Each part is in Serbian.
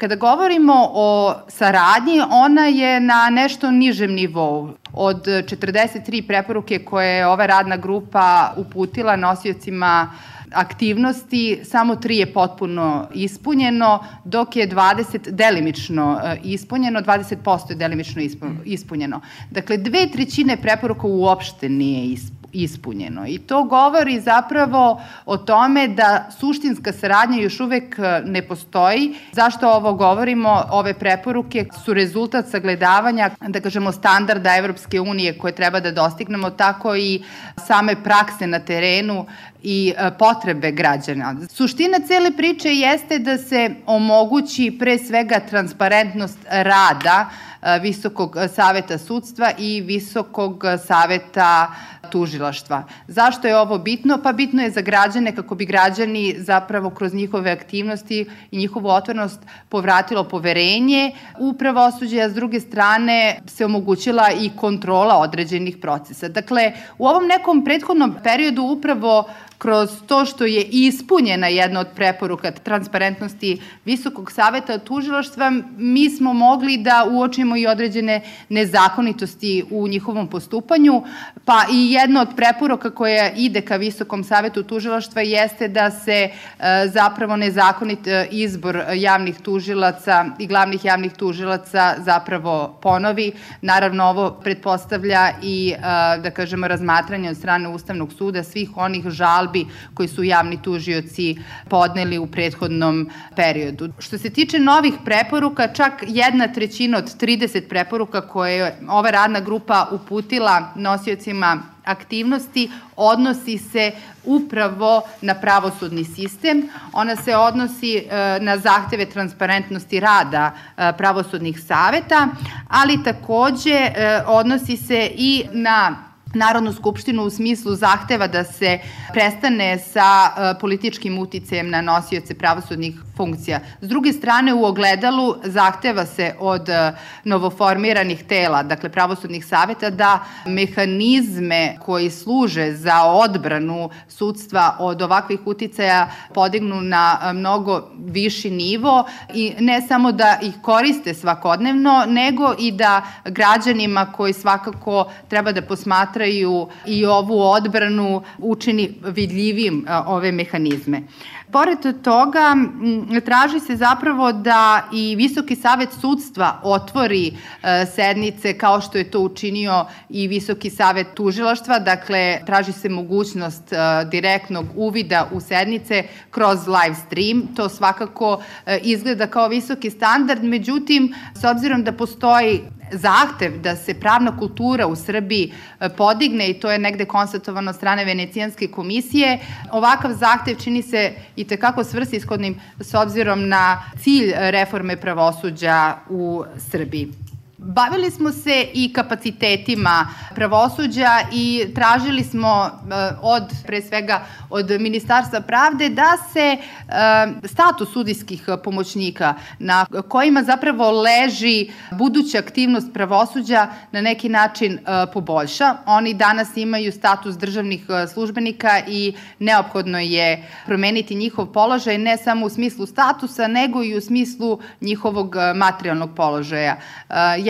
Kada govorimo o saradnji, ona je na nešto nižem nivou. Od 43 preporuke koje je ova radna grupa uputila nosiocima aktivnosti, samo tri je potpuno ispunjeno, dok je 20 delimično e, ispunjeno, 20% je delimično ispunjeno. Dakle, dve trećine preporuka uopšte nije ispunjeno ispunjeno. I to govori zapravo o tome da suštinska saradnja još uvek e, ne postoji. Zašto ovo govorimo? Ove preporuke su rezultat sagledavanja, da kažemo, standarda Evropske unije koje treba da dostignemo, tako i same prakse na terenu i e, potrebe građana. Suština cele priče jeste da se omogući pre svega transparentnost rada e, Visokog saveta sudstva i Visokog saveta tužilaštva. Zašto je ovo bitno? Pa bitno je za građane kako bi građani zapravo kroz njihove aktivnosti i njihovu otvornost povratilo poverenje u pravosuđe, a s druge strane se omogućila i kontrola određenih procesa. Dakle, u ovom nekom prethodnom periodu upravo kroz to što je ispunjena jedna od preporuka transparentnosti Visokog saveta tužilaštva, mi smo mogli da uočimo i određene nezakonitosti u njihovom postupanju, pa i jedna od preporuka koja ide ka Visokom savetu tužilaštva jeste da se e, zapravo nezakonit e, izbor javnih tužilaca i glavnih javnih tužilaca zapravo ponovi. Naravno, ovo pretpostavlja i, e, da kažemo, razmatranje od strane Ustavnog suda svih onih žalbi žalbi koji su javni tužioci podneli u prethodnom periodu. Što se tiče novih preporuka, čak jedna trećina od 30 preporuka koje je ova radna grupa uputila nosiocima aktivnosti odnosi se upravo na pravosudni sistem. Ona se odnosi e, na zahteve transparentnosti rada e, pravosudnih saveta, ali takođe e, odnosi se i na Narodnu skupštinu u smislu zahteva da se prestane sa e, političkim uticajem na nosioce pravosudnih funkcija. S druge strane, u ogledalu zahteva se od e, novoformiranih tela, dakle pravosudnih saveta, da mehanizme koji služe za odbranu sudstva od ovakvih uticaja podignu na e, mnogo viši nivo i ne samo da ih koriste svakodnevno, nego i da građanima koji svakako treba da posmatraju posmatraju i ovu odbranu učini vidljivim ove mehanizme. Pored toga, traži se zapravo da i Visoki savet sudstva otvori e, sednice kao što je to učinio i Visoki savet tužilaštva, dakle traži se mogućnost e, direktnog uvida u sednice kroz live stream. To svakako e, izgleda kao visoki standard, međutim, s obzirom da postoji zahtev da se pravna kultura u Srbiji podigne i to je negde konstatovano strane Venecijanske komisije, ovakav zahtev čini se i tekako svrsishodnim s obzirom na cilj reforme pravosuđa u Srbiji. Bavili smo se i kapacitetima pravosuđa i tražili smo eh, od, pre svega, od Ministarstva pravde da se eh, status sudijskih pomoćnika na kojima zapravo leži buduća aktivnost pravosuđa na neki način eh, poboljša. Oni danas imaju status državnih službenika i neophodno je promeniti njihov položaj ne samo u smislu statusa, nego i u smislu njihovog materijalnog položaja.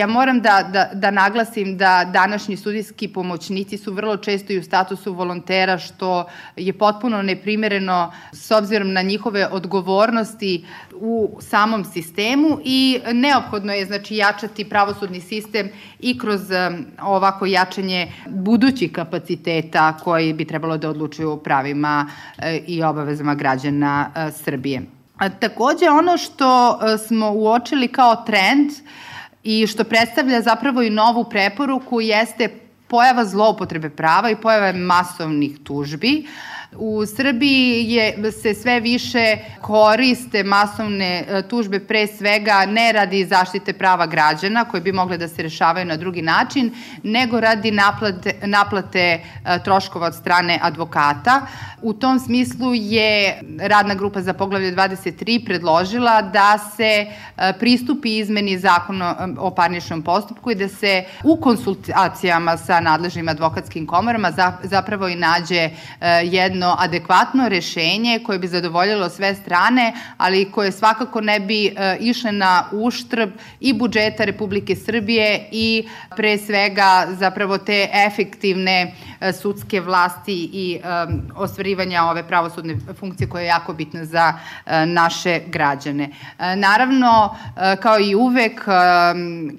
Ja ja moram da, da, da naglasim da današnji sudijski pomoćnici su vrlo često i u statusu volontera, što je potpuno neprimereno s obzirom na njihove odgovornosti u samom sistemu i neophodno je znači jačati pravosudni sistem i kroz um, ovako jačanje budućih kapaciteta koji bi trebalo da odlučuju o pravima e, i obavezama građana e, Srbije. Takođe, ono što e, smo uočili kao trend i što predstavlja zapravo i novu preporuku jeste pojava zloupotrebe prava i pojava masovnih tužbi. Uh, U Srbiji je, se sve više koriste masovne e, tužbe pre svega ne radi zaštite prava građana koje bi mogle da se rešavaju na drugi način, nego radi naplate, naplate e, troškova od strane advokata. U tom smislu je radna grupa za poglavlje 23 predložila da se e, pristupi izmeni zakona o parničnom postupku i da se u konsultacijama sa nadležnim advokatskim komorama zapravo i nađe jedno jedno adekvatno rešenje koje bi zadovoljilo sve strane, ali koje svakako ne bi e, išle na uštrb i budžeta Republike Srbije i pre svega zapravo te efektivne e, sudske vlasti i ostvarivanja ove pravosudne funkcije koja je jako bitna za naše građane. Naravno, kao i uvek,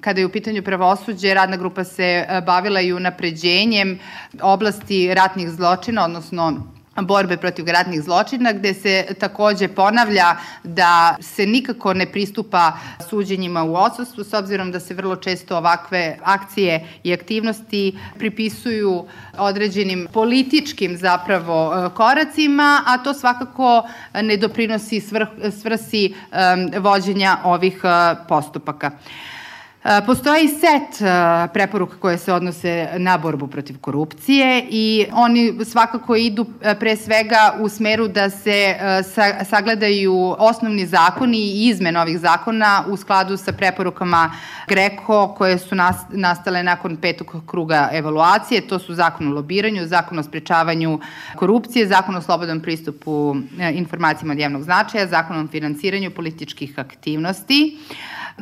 kada je u pitanju pravosuđe, radna grupa se bavila i unapređenjem oblasti ratnih zločina, odnosno borbe protiv ratnih zločina, gde se takođe ponavlja da se nikako ne pristupa suđenjima u odsustvu, s obzirom da se vrlo često ovakve akcije i aktivnosti pripisuju određenim političkim zapravo koracima, a to svakako ne doprinosi svr svrsi vođenja ovih postupaka. Postoji set preporuka koje se odnose na borbu protiv korupcije i oni svakako idu pre svega u smeru da se sagledaju osnovni zakoni i izmen ovih zakona u skladu sa preporukama Greko koje su nastale nakon petog kruga evaluacije. To su zakon o lobiranju, zakon o sprečavanju korupcije, zakon o slobodnom pristupu informacijama od javnog značaja, zakon o finansiranju političkih aktivnosti.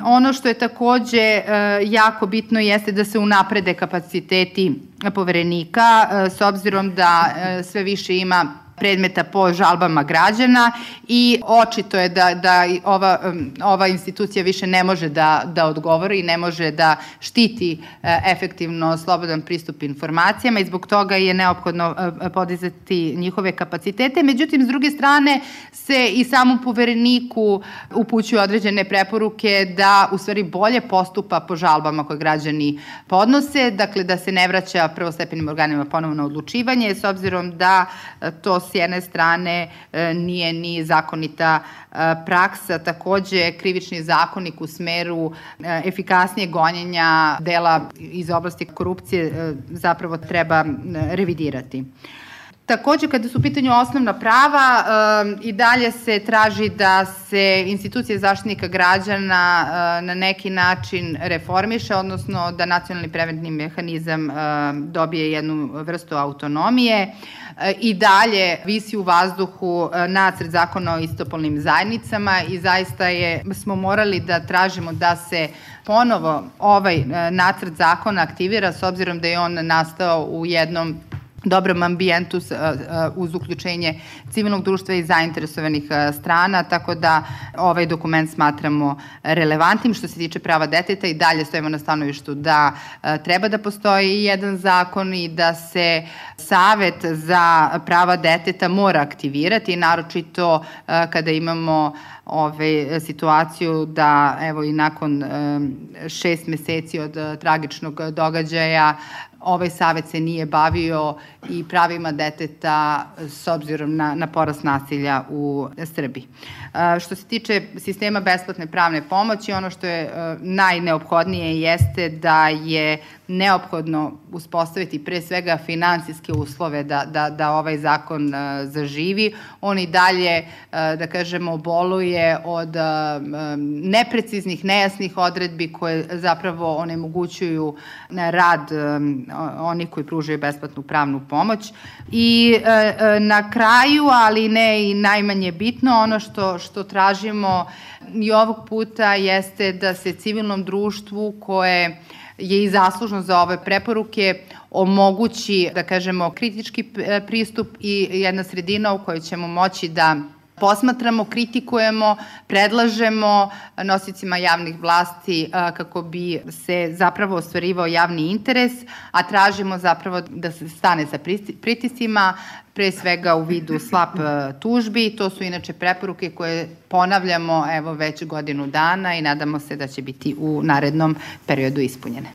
Ono što je takođe e, jako bitno jeste da se unaprede kapaciteti poverenika, e, s obzirom da e, sve više ima predmeta po žalbama građana i očito je da, da ova, ova institucija više ne može da, da odgovori i ne može da štiti e, efektivno slobodan pristup informacijama i zbog toga je neophodno e, podizati njihove kapacitete. Međutim, s druge strane se i samom povereniku upućuju određene preporuke da u stvari bolje postupa po žalbama koje građani podnose, dakle da se ne vraća prvostepenim organima ponovno odlučivanje, s obzirom da to s jedne strane e, nije ni zakonita e, praksa, takođe krivični zakonik u smeru e, efikasnije gonjenja dela iz oblasti korupcije zapravo treba revidirati. Takođe, kada su u pitanju osnovna prava, i dalje se traži da se institucija zaštitnika građana na neki način reformiše, odnosno da nacionalni preventni mehanizam dobije jednu vrstu autonomije. I dalje visi u vazduhu nacrt zakona o istopolnim zajednicama i zaista je, smo morali da tražimo da se ponovo ovaj nacrt zakona aktivira s obzirom da je on nastao u jednom dobrom ambijentu uz uključenje civilnog društva i zainteresovanih strana, tako da ovaj dokument smatramo relevantnim. Što se tiče prava deteta i dalje stojimo na stanovištu da treba da postoji jedan zakon i da se Savet za prava deteta mora aktivirati, naročito kada imamo ove, situaciju da evo i nakon šest meseci od tragičnog događaja ovaj savet se nije bavio i pravima deteta s obzirom na, na porast nasilja u Srbiji. Što se tiče sistema besplatne pravne pomoći, ono što je najneophodnije jeste da je neophodno uspostaviti pre svega finansijske uslove da, da, da ovaj zakon zaživi. On i dalje, da kažemo, boluje od nepreciznih, nejasnih odredbi koje zapravo onemogućuju rad oni koji pružaju besplatnu pravnu pomoć. I e, e, na kraju, ali ne i najmanje bitno, ono što, što tražimo i ovog puta jeste da se civilnom društvu koje je i zaslužno za ove preporuke omogući, da kažemo, kritički e, pristup i jedna sredina u kojoj ćemo moći da posmatramo, kritikujemo, predlažemo nosicima javnih vlasti kako bi se zapravo ostvarivao javni interes, a tražimo zapravo da se stane sa pritisima, pre svega u vidu slap tužbi. To su inače preporuke koje ponavljamo evo već godinu dana i nadamo se da će biti u narednom periodu ispunjene.